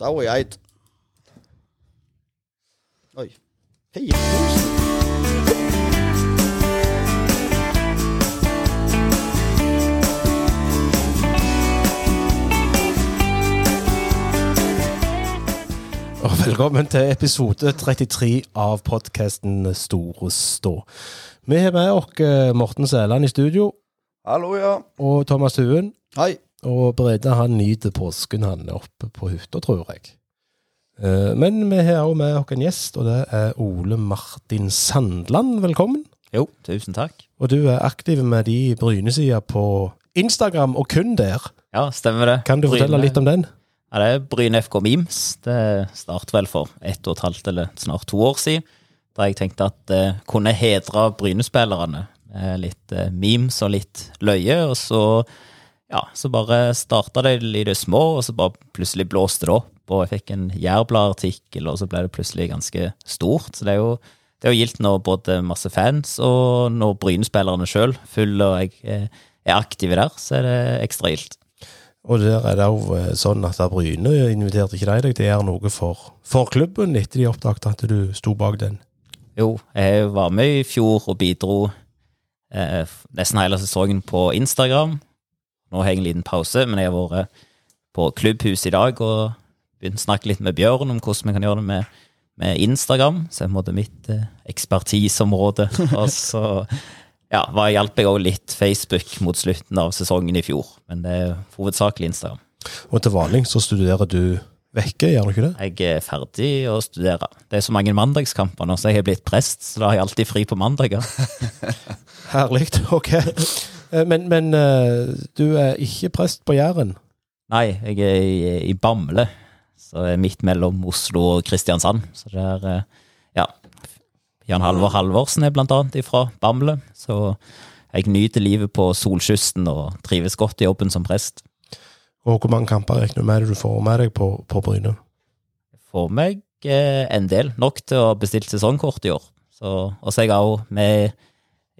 Sau og geit. Oi. Fire. Og velkommen til episode 33 av podkasten Store stå. Vi har med oss eh, Morten Sæland i studio, Hallo, ja. og Thomas Huen. Hei. Og Brede han nyter påsken, han er oppe på hytta, tror jeg. Eh, Men vi har òg med oss en gjest, og det er Ole Martin Sandland. Velkommen. Jo, tusen takk. Og du er aktiv med de Bryne-sida på Instagram, og kun der. Ja, stemmer det. Kan du fortelle litt om den? Ja, det er Bryne FK Memes. Det startet vel for ett og et halvt eller snart to år siden. Da jeg tenkte at det kunne hedre Bryne-spillerne med litt eh, memes og litt løye. Og så, ja, så bare starta det i det små, og så bare plutselig blåste det opp. Og jeg fikk en Jærbladet-artikkel, og så ble det plutselig ganske stort. Så det er jo, det er jo gildt når både masse fans og når Bryne-spillerne sjøl følger og jeg eh, er aktive der, så er det ekstra gildt. Og der er det jo eh, sånn at Bryne inviterte ikke deg det gjør noe for, for klubben etter de oppdaget at du sto bak den. Jo, jeg var med i fjor og bidro eh, nesten hele sesongen på Instagram. Nå har jeg en liten pause, men jeg har vært på klubbhus i dag og begynt å snakke litt med Bjørn om hvordan vi kan gjøre det med, med Instagram. Så er på en måte mitt eh, ekspertiseområde. og så ja, var, hjalp jeg òg litt Facebook mot slutten av sesongen i fjor, men det er hovedsakelig Instagram. Og til vanlig så studerer du vekke, gjør du ikke det? Jeg er ferdig å studere. Det er så mange mandagskamper nå, så jeg har blitt prest, så da har jeg alltid fri på mandager. Herlig, ok. Eh, Men, men eh, du er ikke prest på Jæren? Nei, jeg er i, i Bamble, så jeg er midt mellom Oslo og Kristiansand. Så det er, eh, ja, Jan Halvor Halvorsen er blant annet fra Bamble, så jeg nyter livet på solkysten og trives godt i jobben som prest. Og hvor mange kamper regner du med du får med deg på, på Bryne? Får meg eh, en del, nok til å bestille sesongkort i år. Så, og så er jeg også med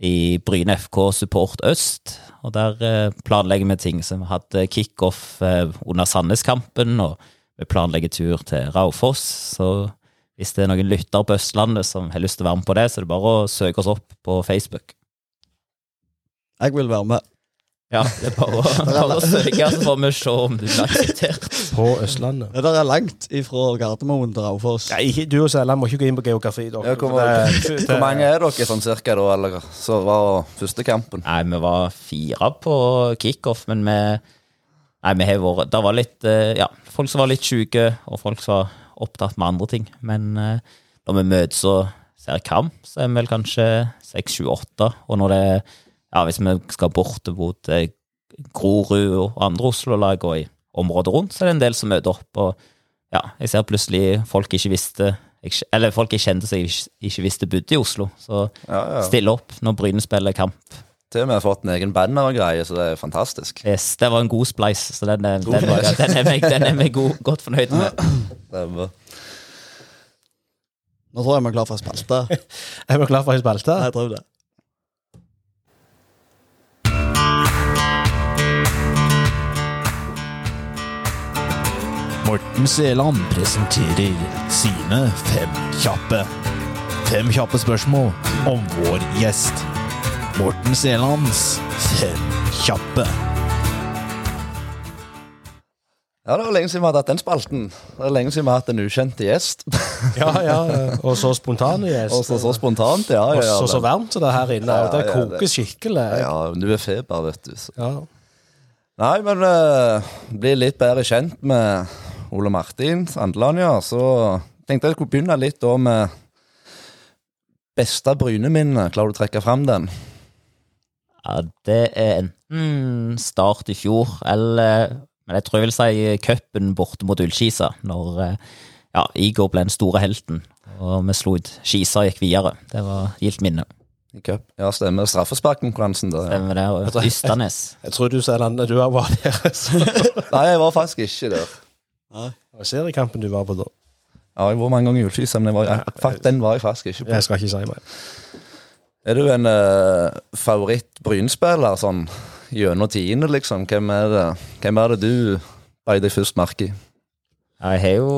i Bryne FK Support Øst, og der eh, planlegger vi ting. Så vi hadde kickoff eh, under Sandnes-kampen, og vi planlegger tur til Raufoss. Så hvis det er noen lytter på Østlandet som har lyst til å være med på det, så er det bare å søke oss opp på Facebook. Jeg vil være med. Ja, det er bare å, bare å søke, så får vi se om du blir akseptert. På Østlandet? Det der er langt ifra Gardermoen til Raufoss. Nei, ikke, du og Sæland må ikke gå inn på geografi. Dere. Ja, hvor, Det- hvor mange er dere sånn cirka da, eller så var første kampen? Nei, vi var fire på kickoff, men vi Nei, vi har vært Det var litt eh, Ja, folk som var litt syke, og folk som var opptatt med andre ting. Men eh, når vi møtes og ser kamp, så er vi vel kanskje seks, sju, åtte. Og når det er Ja, hvis vi skal borte mot eh, Grorud og andre Oslo-lag og i området rundt, så er det en del som møter opp. Og ja, jeg ser plutselig folk ikke visste Eller folk jeg kjente som jeg ikke, visste bodde i Oslo. Så Ja, ja. stille opp når Bryne spiller kamp. Til og med fått en egen banner og greie, så det er fantastisk. Yes, det var en god spleis, så den, er- den, den, den er vi, den er meg god, godt fornøyd med. Er. Nå tror jeg vi er klar for ei spalte. Er vi klar for ei spalte? Jeg tror det. Morten Seland presenterer sine fem kjappe. Fem kjappe spørsmål om vår gjest. Morten Selands fem kjappe. Ja, det var lenge siden vi hadde hatt den spalten. Det var lenge siden vi har hatt en ukjent gjest. Ja, ja. Og så spontan gjest. Og så så spontant, ja. Og ja, ja, så så varmt det er her inne. Ja, det koker det- skikkelig. ja, du er feber, vet du. Så. Ja. Nei, men uh, bli litt bedre kjent med Ole Martin Sandeland, ja. Så tenkte jeg skulle begynne litt da med beste Bryne-minne. Klarer du å trekke fram den? Ja, det er enten start i fjor, eller Men jeg tror jeg vil si cupen borte mot Ullskisa, når eh, ja, Igor ble den store helten. Og vi slo ut Skisa og gikk videre. Det var gildt minne. Cup? Ja, stemmer. Straffesparkkonkurransen, det. Ja. Stemmer det. Og Ystanes. Jeg tror du, sa Sæland, du har vært der. Så. Nei, jeg var faktisk ikke der. Det var seriekampen du var på da. Ja, jeg var mange ganger i Ullskisa, men jeg var, jeg, fakt, den var jeg faktisk ikke på. Jeg skal ikke si mer. Er du en uh, favoritt-Brynspiller sånn gjennom tiende, liksom? Hvem er det, Hvem er det du beit deg først merke i? Jeg har jo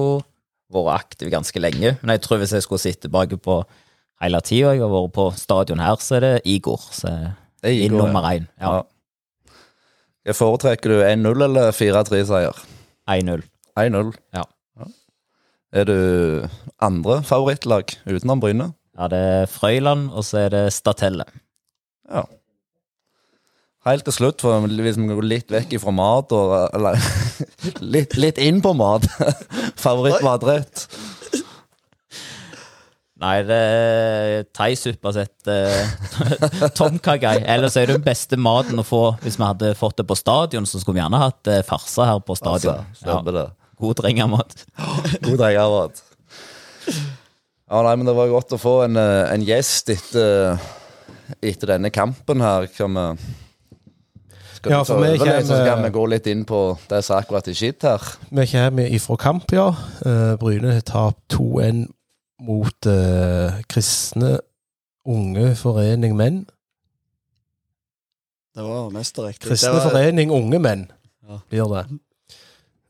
vært aktiv ganske lenge, men jeg tror hvis jeg skulle sitte tilbake på hele tida jeg har vært på stadion her, så er det Igor. Så er Det er Igor, ja. nummer én. Ja, Jeg foretrekker du 1-0 eller 4-3-seier? 1-0. 1-0. Ja. Er du andre favorittlag utenom Bryne? Ja, det er Frøyland, og så er det Statelle. Ja. Helt til slutt, for hvis vi går litt vekk ifra mat, og, eller litt, litt inn på mat Favorittmatrett? Nei, det er thaisuppa sitt uh, tomkagai. Ellers er det den beste maten å få hvis vi hadde fått det på stadion, så skulle vi gjerne hatt uh, farsa her på stadion. Altså, stemmer det. God drengemat. God drengemat. Ja, nei, men det var godt å få en, eh, en gjest etter, etter denne kampen her. Kan vi skal Ja, for vi over så skal vi gå litt inn på det som akkurat har skitt her. Vi kommer ifra kamp, ja. Eh, Bryne har tapt 2-1 mot uh, Kristne Unge Forening Menn. Det var mest riktig. Kristne var- Forening Unge Menn Ja. blir det.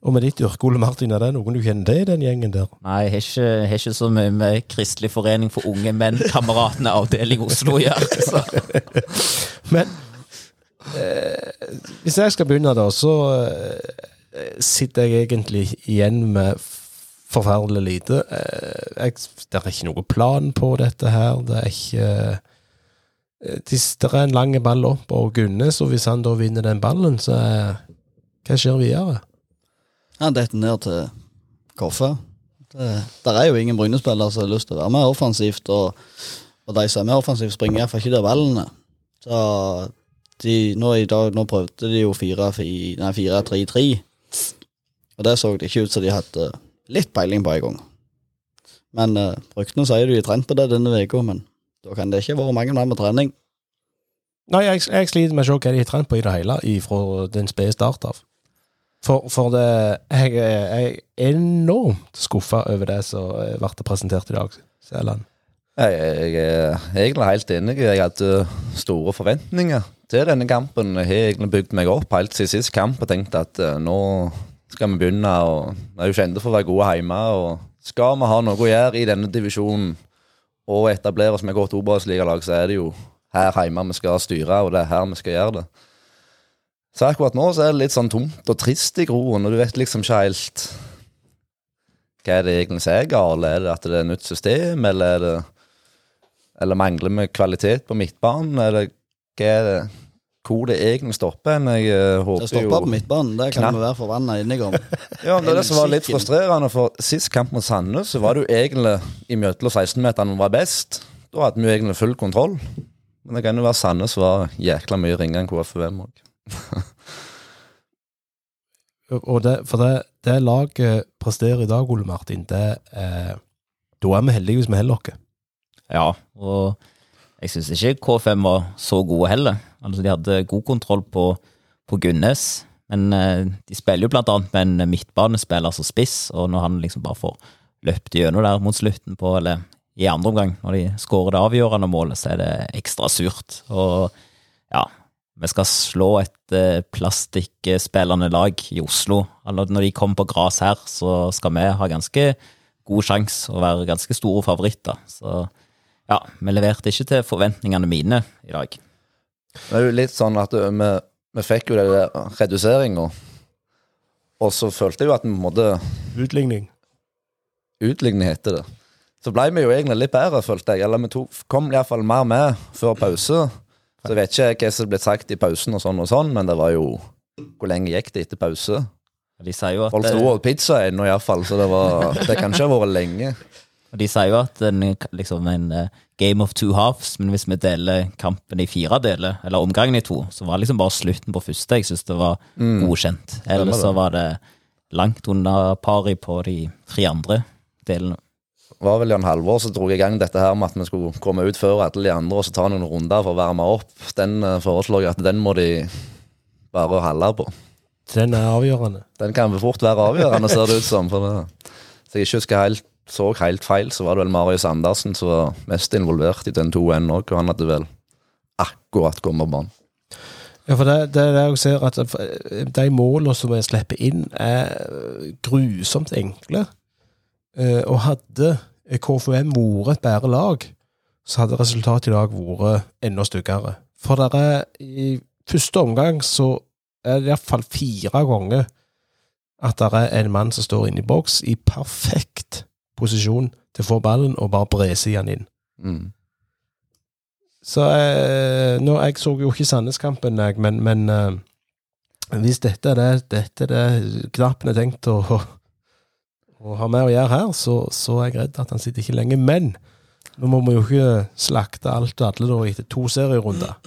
Og med ditt yrke, Ole Martin, er det noen du kjenner til i den gjengen der? Nei, jeg har ikke, jeg har ikke så mye med Kristelig forening for unge menn, kameratene avdeling Oslo, å gjøre. Men eh, hvis jeg skal begynne, da, så eh, sitter jeg egentlig igjen med forferdelig lite. Eh, jeg, det er ikke noe plan på dette her. Det er ikke eh, hvis Det er en lang ball opp og Gunnes, og hvis han da vinner den ballen, så er, hva skjer videre? Han detter ned til Koffe. Der er jo ingen Bryne-spillere som har lyst til å være med offensivt, og, og de som er med offensivt, springer iallfall ikke der ballene. Så de, nå, i dag, nå prøvde de jo 4-3-3, og det så det ikke ut som de hadde litt peiling på en gang. Men uh, ryktene sier de har trent på det denne uka, men da kan det ikke være mange mer med trening. Nei, jeg, jeg sliter med å se hva de har trent på i det hele fra den spede start av. For, for det, jeg, jeg er enormt skuffa over det som ble presentert i dag, Sæland. Jeg, jeg er egentlig helt enig. Jeg hadde store forventninger til denne kampen. Jeg har egentlig bygd meg opp helt siden sist kamp og tenkt at eh, nå skal vi begynne. og Vi er jo kjente for å være gode hjemme. og Skal vi ha noe å gjøre i denne divisjonen og etablere oss med godt Obos-ligalag, så er det jo her hjemme vi skal styre, og det er her vi skal gjøre det. Så akkurat nå så er det litt sånn tomt og trist i Groen, og du vet liksom ikke helt hva er det egentlig som er galt. Er det at det er nytt system, eller er det eller mangler vi kvalitet på midtbanen? Eller hva er det, hvor det egentlig stopper hen? Jeg håper Det stopper jo på midtbanen, det kan vi være forbanna enige om. Ja, men det er det som var litt frustrerende, for sist kamp mot Sandnes så var det jo egentlig i mellom 16-meterne var best. Da hadde vi jo egentlig full kontroll. Men det kan jo være Sandnes var jækla mye ringere enn KFUM òg. Og det, for det, det laget presterer i dag, Ole Martin, det er Da er vi heldige hvis vi holder oss. Ja, og jeg syns ikke K5 var så gode heller. Altså, de hadde god kontroll på, på Gunnes, men eh, de spiller jo blant annet med en midtbanespiller som spiss, og når han liksom bare får løpt gjennom der mot slutten på, eller i andre omgang, når de skårer det avgjørende målet, så er det ekstra surt. Og ja, vi skal slå et eh, plastikkspillende lag i Oslo. Eller når de kommer på gress her, så skal vi ha ganske god sjanse og være ganske store favoritter. Så ja, vi leverte ikke til forventningene mine i dag. Det er jo litt sånn at vi, vi fikk jo den reduseringa, og så følte jeg jo at vi måtte Utligning. utligning heter det. Så ble vi jo egentlig litt bedre, følte jeg. Eller vi tok, kom iallfall mer med før pause. Så jeg vet ikke hva som ble sagt i pausen, og sånn og sånn, men det var jo Hvor lenge gikk det etter pause? De sier jo at, Folk sto og pizza ennå, iallfall, så det var Det kan ikke ha vært lenge. de sier jo at det liksom en eh, game of two halves, men hvis vi deler kampen i fire deler, eller omgangen i to, så var det liksom bare slutten på første jeg syns det var godkjent. Ellers så var det langt under pari på de tre andre delene. Var vel Jan Halvor som dro i gang dette her med at vi skulle komme ut før alle de andre og så ta noen runder for å varme opp. Den eh, foreslår jeg at den må de bare holde på. Den er avgjørende. Den kan fort være avgjørende, ser det ut som. For det. Så jeg ikke husker helt, så helt feil, så var det vel Marius Andersen som var mest involvert i den 2-1 òg, og han hadde vel akkurat kommet på banen. Ja, for det, det det jeg ser at eh, de målene som vi slipper inn, er grusomt enkle. Eh, Og hadde KFUM vært et bedre lag, så hadde resultatet i dag vært enda styggere. For det er i første omgang så er det iallfall fire ganger at det er en mann som står inne i boks i perfekt posisjon til å få ballen og bare brese den inn. Mm. Så eh, nå, Jeg så jo ikke Sandnes-kampen, men, men eh, hvis dette er det, dette er det knappen er tenkt å, å ha med å gjøre her, så, så er jeg redd at han sitter ikke lenge. Men nå må vi jo ikke slakte alt og alle da etter to serierunder.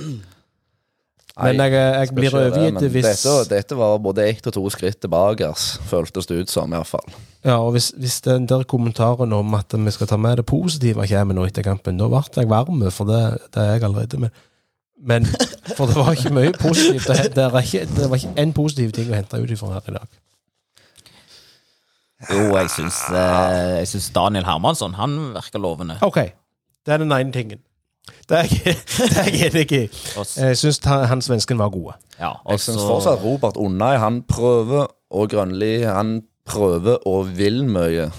Men jeg, jeg blir overgitt det, hvis dette, dette var både ett og to skritt tilbake, føltes det ut som, iallfall. Ja, og hvis, hvis den der kommentaren om at vi skal ta med det positive kommer nå etter kampen, da ble jeg varm, for det, det er jeg allerede. Men, men For det var ikke mye positivt. Det, det, er ikke, det var ikke en positiv ting å hente ut ifra her i dag. Jo, jeg syns, eh, jeg syns Daniel Hermansson han virker lovende. OK, det er den ene tingen. Det er jeg, det er jeg enig i. Jeg syns han, han svensken var god. Ja, og Jeg syns så- fortsatt Robert Unnai han prøver, og Grønli han prøver og vil mye.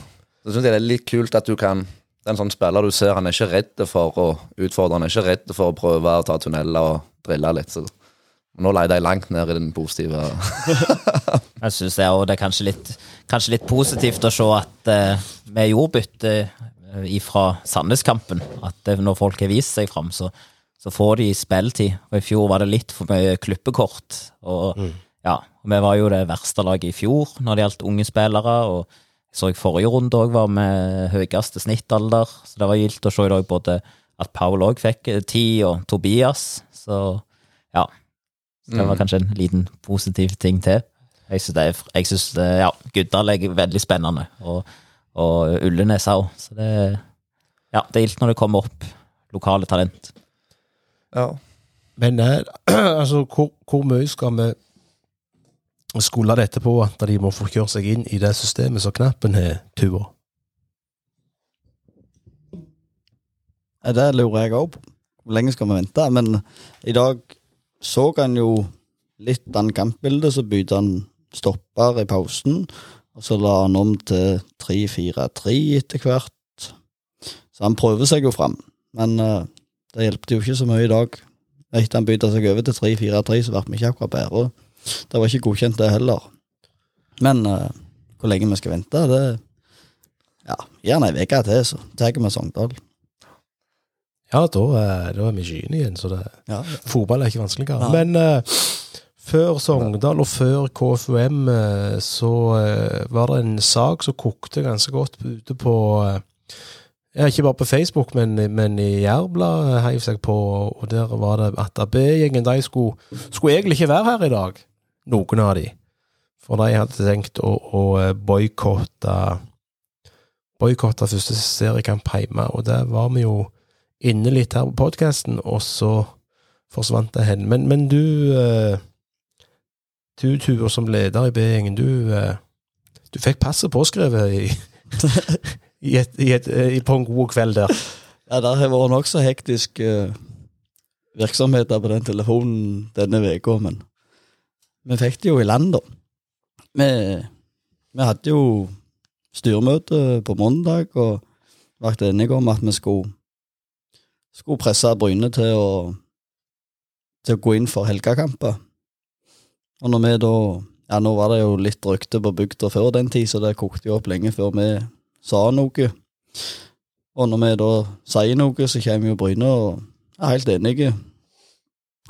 Så syns jeg det er litt kult at du kan Det er en sånn spiller du ser, han er ikke redd for å utfordre, han er ikke redd for å prøve å ta tunneler og drille litt. Så nå leide jeg langt ned i den positive Jeg syns det, og det er kanskje litt, kanskje litt positivt å se at eh, vi gjorde bytte eh, ifra Sandnes-kampen. At eh, når folk har vist seg fram, så, så får de spilletid. Og I fjor var det litt for mye klippekort. Og ja, vi var jo det verste laget i fjor når det gjaldt unge spillere. og jeg så jeg forrige runde òg var med høyeste snittalder, så det var gildt å se i dag både at Paul òg fikk eh, tid, og Tobias. Så ja. Så det var kanskje en liten positiv ting til. Jeg syns, det jeg synes det, ja, Guddal er veldig spennende, og, og Ullenes òg. Så det, ja, det er ilt når det kommer opp lokale talent. Ja. Men eh, altså, hvor, hvor mye skal vi skulle dette på at de må få kjøre seg inn i det systemet som knappen har tua? Det lurer jeg òg på. Hvor lenge skal vi vente? Men i dag så han jo litt den kampbildet, så bytta han stopper i pausen. Og så la han om til 3-4-3 etter hvert. Så han prøver seg jo fram. Men uh, det hjelpte jo ikke så mye i dag. Etter han bytta seg over til 3-4-3, så ble vi ikke akkurat bedre. Det var ikke godkjent, det heller. Men uh, hvor lenge vi skal vente, det Ja, gjerne ei uke til, så tar vi Sogndal. Ja, da, da er vi i skyene igjen, så det, Ja, fotball er ikke vanskeligere. Nei. Men uh, før Sogndal og før KFUM uh, så uh, var det en sak som kokte ganske godt ute på eh, ja, Ikke bare på Facebook, men, men i Jærbladet heiv seg på, og der var det at AB-gjengen de skulle, skulle egentlig ikke være her i dag, noen av de. For de hadde tenkt å, å boikotte første seriekamp hjemme, og der var vi jo inne litt her på podkasten, og så forsvant det hen. Men, men du, eh, du Tuva, som leder i B-gjengen, du, eh, du fikk passet påskrevet i, i et, i et, i, på en god kveld der. Ja, det har vært nokså hektisk virksomhet der på den telefonen denne uka, men vi fikk det jo i land, da. Vi, vi hadde jo styremøte på mandag og ble enige om at vi skulle, skulle presse Bryne til å, til å gå inn for helgekamper. Og når vi da Ja, nå var det jo litt rykte på bygda før den tid, så det kokte jo opp lenge før vi sa noe. Og når vi da sier noe, så kommer jo Bryne og er helt enige.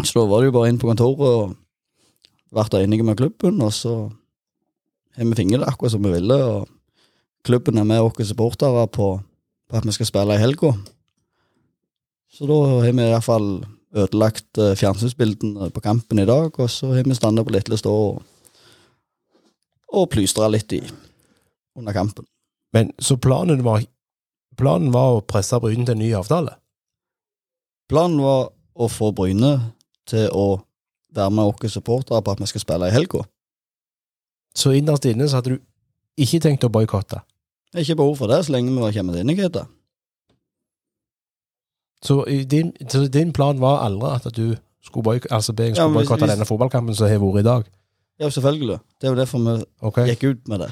Så da var det jo bare inn på kontoret og ble enige med klubben, og så har vi fingret akkurat som vi ville. og Klubben er med oss supportere på, på at vi skal spille i helga. Så da har vi iallfall ødelagt eh, fjernsynsbildene på kampen i dag, og så har vi standa på Litlestå og, og plystra litt i under kampen. Men så planen var, planen var å presse Bryne til en ny avtale? Planen var å få Bryne til å være med oss supportere på at vi skal spille i helga. Så innerst inne så hadde du ikke tenkt å boikotte? Ikke behov for det så lenge vi var kommet til enighet. Så, din, så din plan var aldri at du skulle boyk, altså be Ja, skulle men boikotte denne fotballkampen som har vært i dag. Ja, selvfølgelig. Det er jo derfor vi okay. gikk ut med det.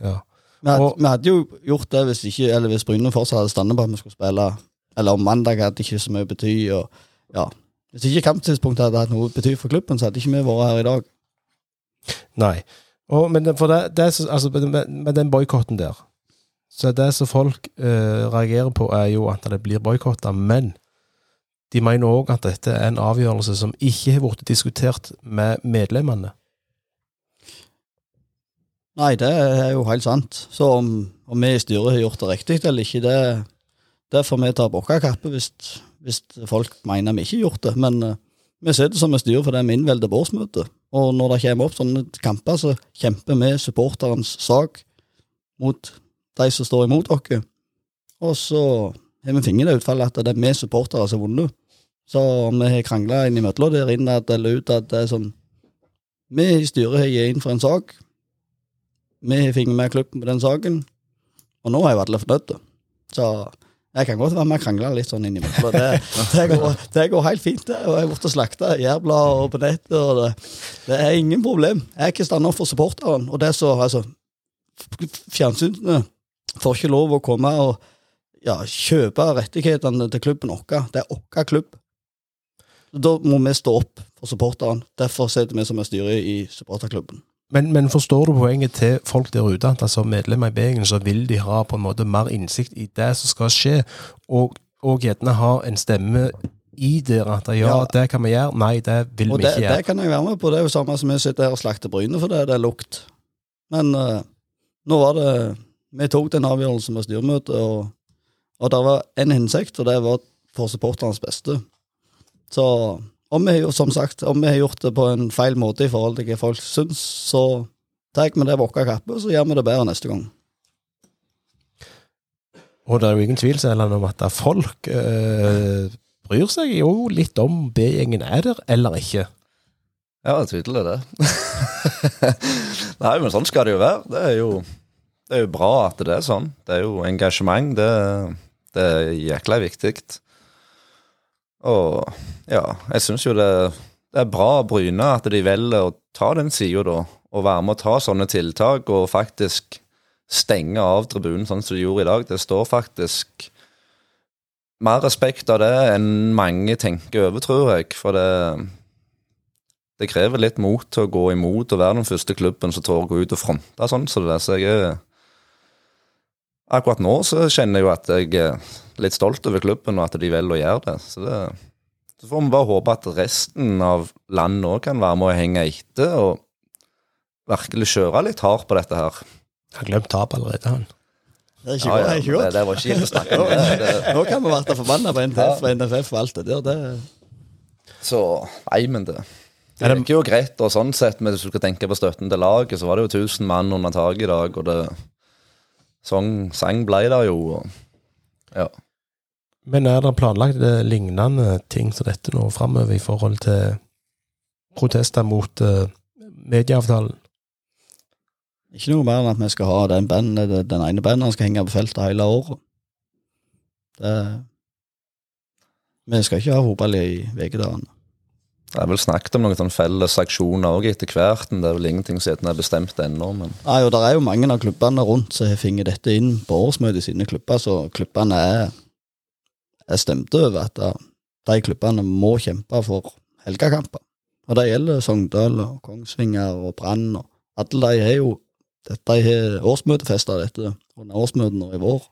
Ja. Vi hadde, Og- vi hadde jo gjort det hvis ikke Eller hvis Bryne fortsatt hadde stått på at vi skulle spille Eller om mandag hadde ikke så mye bety. Og, ja. Hvis ikke kamptidspunktet hadde hatt noe bety for klubben, så hadde ikke vi vært her i dag. Nei. Og, men det- for det, det altså, med, med den boikotten der Så det som folk eh, reagerer på, er jo at det blir boikotta, men de mener òg at dette er en avgjørelse som ikke har blitt diskutert med medlemmene. Nei, det er jo helt sant. Så om, om vi i styret har gjort det riktig eller ikke, det, det får vi ta på vår hvis, hvis folk mener vi ikke har gjort det. Men uh, vi sitter som et styre for det er vi innvelger på. Og når det kommer opp sånne kamper, så kjemper vi supporterens sak mot de som står imot oss. Og så har vi fingeren det utfallet at det er vi supportere som har vunnet. Så vi har krangla innimellom der inne eller ut at det er sånn Vi i styret har gitt inn for en sak. Vi har fingeren med klubben på den saken, og nå er jo alle fornøyde. Så jeg kan godt være med og krangle litt sånn innimellom. Det, det, det går helt fint, det. Og jeg har blitt slakta i jærblader og på nettet, og det, det er ingen problem. Jeg er ikke stand opp for supporteren, og det så, altså Fjernsynene får ikke lov å komme og ja, kjøpe rettighetene til klubben vår. Det er vår klubb. Da må vi stå opp for supporteren. Derfor sitter vi som er styret i supporterklubben. Men, men forstår du poenget til folk der ute, at som medlemmer i Beingen så vil de ha på en måte mer innsikt i det som skal skje, og, og gjerne ha en stemme i det at ja, Ja. det kan vi gjøre, nei, det vil vi det, ikke gjøre. det kan jeg være med på. Det er jo samme som vi sitter her og slakter Bryne for det, det er lukt. Men uh, nå var det Vi tok den avgjørelsen med styremøtet, og, og det var en hensikt, og det var for supporternes beste. Så om vi, som sagt, om vi har gjort det på en feil måte i forhold til hva folk syns, så tar vi det vokka vår kappe, og så gjør vi det bedre neste gang. Og det er jo ingen tvil om at folk øh, bryr seg jo litt om B-gjengen er der eller ikke. Ja, det tydelig det. Nei, men sånn skal det jo være. Det er jo, det er jo bra at det er sånn. Det er jo engasjement. Det, det er jækla viktig. Og ja, jeg syns jo det, det er bra Bryne at de velger å ta den sida, da. Og være med å ta sånne tiltak og faktisk stenge av tribunen sånn som de gjorde i dag. Det står faktisk mer respekt av det enn mange tenker over, tror jeg. For det det krever litt mot til å gå imot og være den første klubben som tør å gå ut og fronte sånn som det er, Så jeg er Akkurat nå så kjenner jeg jo at jeg er litt stolt over klubben, og at de velger å gjøre det. Så det så får vi bare håpe at resten av landet òg kan være med å henge etter og virkelig kjøre litt hardt på dette her. Jeg har glemt tap allerede, han. Det ikke Ja, ja, det er ikke det, var ikke å snakke om. Det, Nå kan vi bli forbanna på NTF og NFF og alt det der. Det, så Nei, men det det Er det- gikk jo greit, og sånn sett, men hvis du skal tenke på støtten til laget, så var det jo 1000 mann under taket i dag, og det Sånn sang ble det jo. Ja. Men er det planlagt eh, lignende ting som dette nå framover i forhold til protester mot uh, medieavtalen? ikke noe mer enn at vi skal ha den, band, den ene banderen skal henge på feltet hele året. Det, vi skal ikke ha fotball i ukedagene. Det er vel snakket om noen felles aksjoner òg etter hvert, men det er vel ingenting som er bestemt ennå. Men Nei, og det er jo mange av klubbene rundt som har fått dette inn på årsmøtet i sine klubber, så klubbene er, er stemte over at de klubbene må kjempe for helgekamper. Og det gjelder Sogndal og Kongsvinger og Brann og alle de har jo de årsmøtefesta dette under årsmøtet i vår.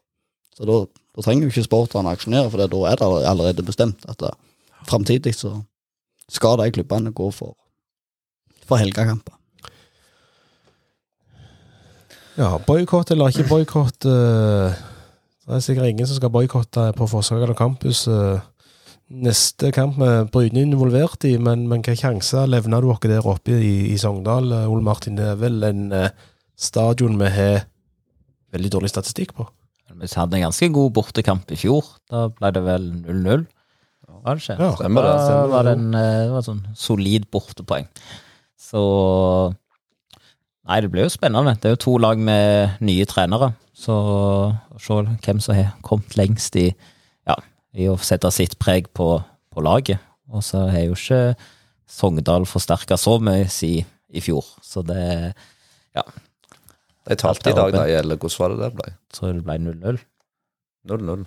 Så da, da trenger jo ikke sporterne aksjonere, for da er det allerede bestemt at framtidig så skal de klubbene gå for, for helgekamper. Ja, boikott eller ikke boikott eh, Det er sikkert ingen som skal boikotte på Forsvaret campus. eh, neste kamp med Bryne involvert i, men, men hva sjanser levner du dere der oppe i, i Sogndal, eh, Ole Martin? Det er vel en stadion vi har veldig dårlig statistikk på. Vi hadde en ganske god bortekamp i fjor. Da ble det vel 0-0. Var det ikke? Ja, stemmer det. Da stemmer var det. det, en, eh, det var et sånn solid bortepoeng. Så Nei, det blir jo spennende. Det er jo to lag med nye trenere. Så å se hvem som har kommet lengst i, ja, i å sette sitt preg på, på laget. Og så har jo ikke Sogndal forsterka så mye siden i fjor, så det Ja. De talte i dag, da, eller hvordan var det det ble? Jeg tror det ble 0-0. 0-0.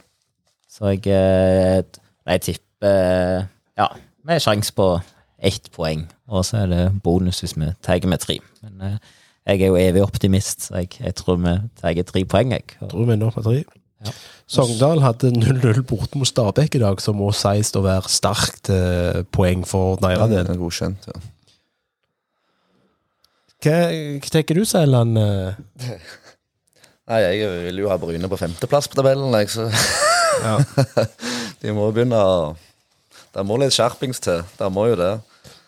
Så jeg, nei jeg tipper eh, Ja, med sjanse på ett poeng, og så er det bonus hvis vi tar med tre. Men eh, jeg er jo evig optimist, så jeg, jeg tror vi tar tre poeng, jeg. Og Tror vi ender opp med tre. Ja. Sogndal hadde 0-0 borte mot Stabæk i dag, som må sies å være sterkt eh, poeng for deres del. det er godkjent, ja. Hva, hva tenker du, Sæland? eh? Nei, jeg vil jo ha Bryne på femteplass på tabellen, jeg, så Ja. de må begynne å Det må litt skjerpings til. Det må jo det.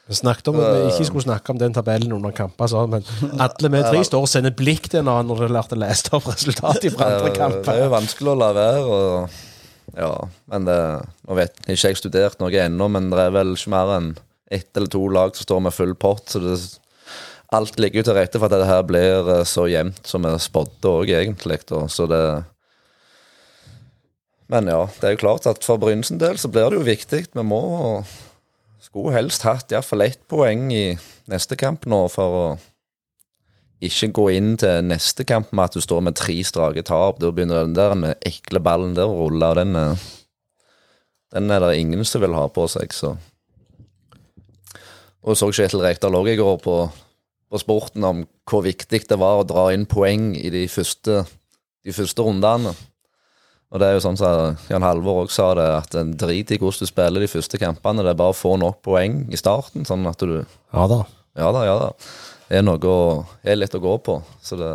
Vi snakket om at vi ikke skulle snakke om den tabellen under kamper, så, men alle vi tre står og sender blikk til en annen når de lærte å lese opp resultatet fra andre Det, det er jo vanskelig å la være. Og, ja, men det, Nå vet jeg ikke jeg har studert noe ennå, men det er vel ikke mer enn ett eller to lag som står med full pott. Så det, alt ligger jo til rette for at det her blir eh, så jevnt som vi spådde òg, egentlig. Så det Men ja, det er jo klart at for Bryne del så blir det jo viktig. Vi må Skulle helst hatt iallfall ett poeng i neste kamp nå for å ikke gå inn til neste kamp med at du står med tre strake tap. Da begynner den der den ekle ballen der å rulle, og den, den er det ingen som vil ha på seg, så Og så Kjetil Rekdal òg i går på, på sporten om hvor viktig det var å dra inn poeng i de første, de første rundene. Og det er jo sånn som Jan Halvor òg sa det, at en drit i hvordan du spiller de første kampene. Det er bare å få nok poeng i starten, sånn at du Ja da. Ja da, ja da. Det er noe å er litt å gå på. Så det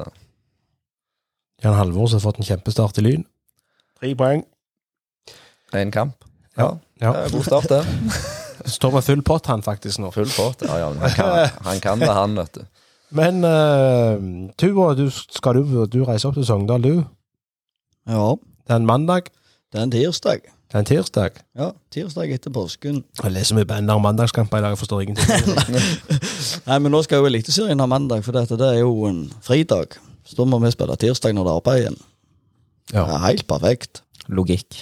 Jan Halvor som har fått en kjempestart i Lyn. Tre poeng. Én kamp. Ja. Ja. Er god start, det. Står med full pott, han faktisk nå. Full pott. Ja, ja, han kan, han kan det, han, vet du. Men uh, Tuva, du, skal du, du reise opp til Sogndal, du? Ja, Det er en mandag. det er en tirsdag. Det er en tirsdag. Ja, tirsdag etter påsken. Jeg leser mye banner om mandagskamper i dag, jeg forstår ingenting. Nei, men nå skal jo Eliteserien ha mandag, for dette, det er jo en fridag. Så da må vi spille tirsdag når det er arbeid igjen. Ja. Det er helt perfekt. logikk.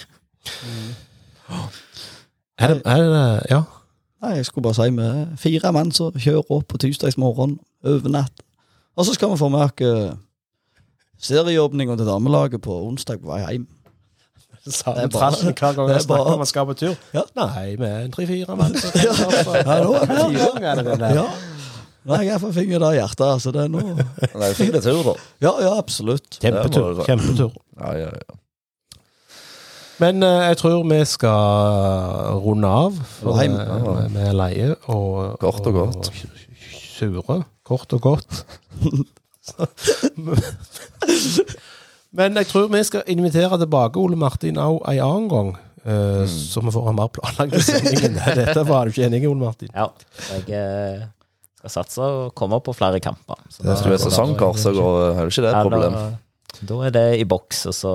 Er det, er det Ja. Nei, jeg skulle bare si vi fire mann som kjører opp på tirsdagsmorgen over natt. Og så skal vi få merke serieåpninga til damelaget på onsdag på vei hjem. Samme er trallen hver gang jeg snakker om man skal på tur. Ja. Nei, vi er en tre-fire mann. Ja. Nei, jeg får fått finger i hjertet, så det er nå Det er fin tur, da. Ja, ja, absolutt. Kjempetur. Det det kjempetur. Ja, ja, ja. Men eh, jeg tror vi skal runde av. For Hjem. eh, vi er leie og Kort og godt. Sure. Kort og godt. Men jeg tror vi skal invitere tilbake Ole Martin òg en annen gang. eh, Så vi får ha mer planlagt sending. Dette var du ikke enig i, Ole Martin? Ja, jeg eh, skal satse og komme på flere kamper. Så Hvis du er sesongkort, så går, er det ikke det et Ja, problem. Da, da er det i boks, og så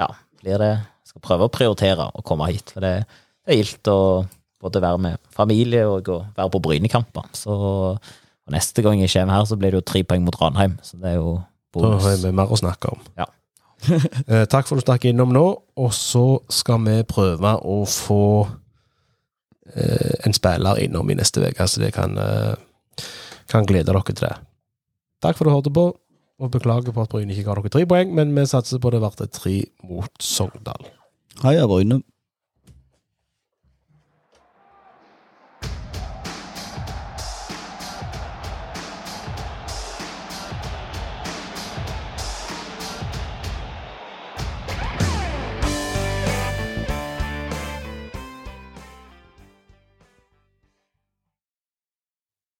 ja, blir det Skal prøve å prioritere å komme hit. For det, det er gildt å både være med familie og og være på Brynekamper. Så og neste gang jeg kommer her, så blir det jo tre poeng mot Ranheim. Så det er jo Da har bonus. vi mer å snakke om. Ja. Eh, takk for at du stakk innom nå, og så skal vi prøve å få eh, en spiller innom i neste uke, så det kan, eh, kan glede dere til det. Takk for at du hørte på, og beklager på at Bryne ikke ga dere tre poeng, men vi satser på det blir tre mot Sogndal. Heia Bryne.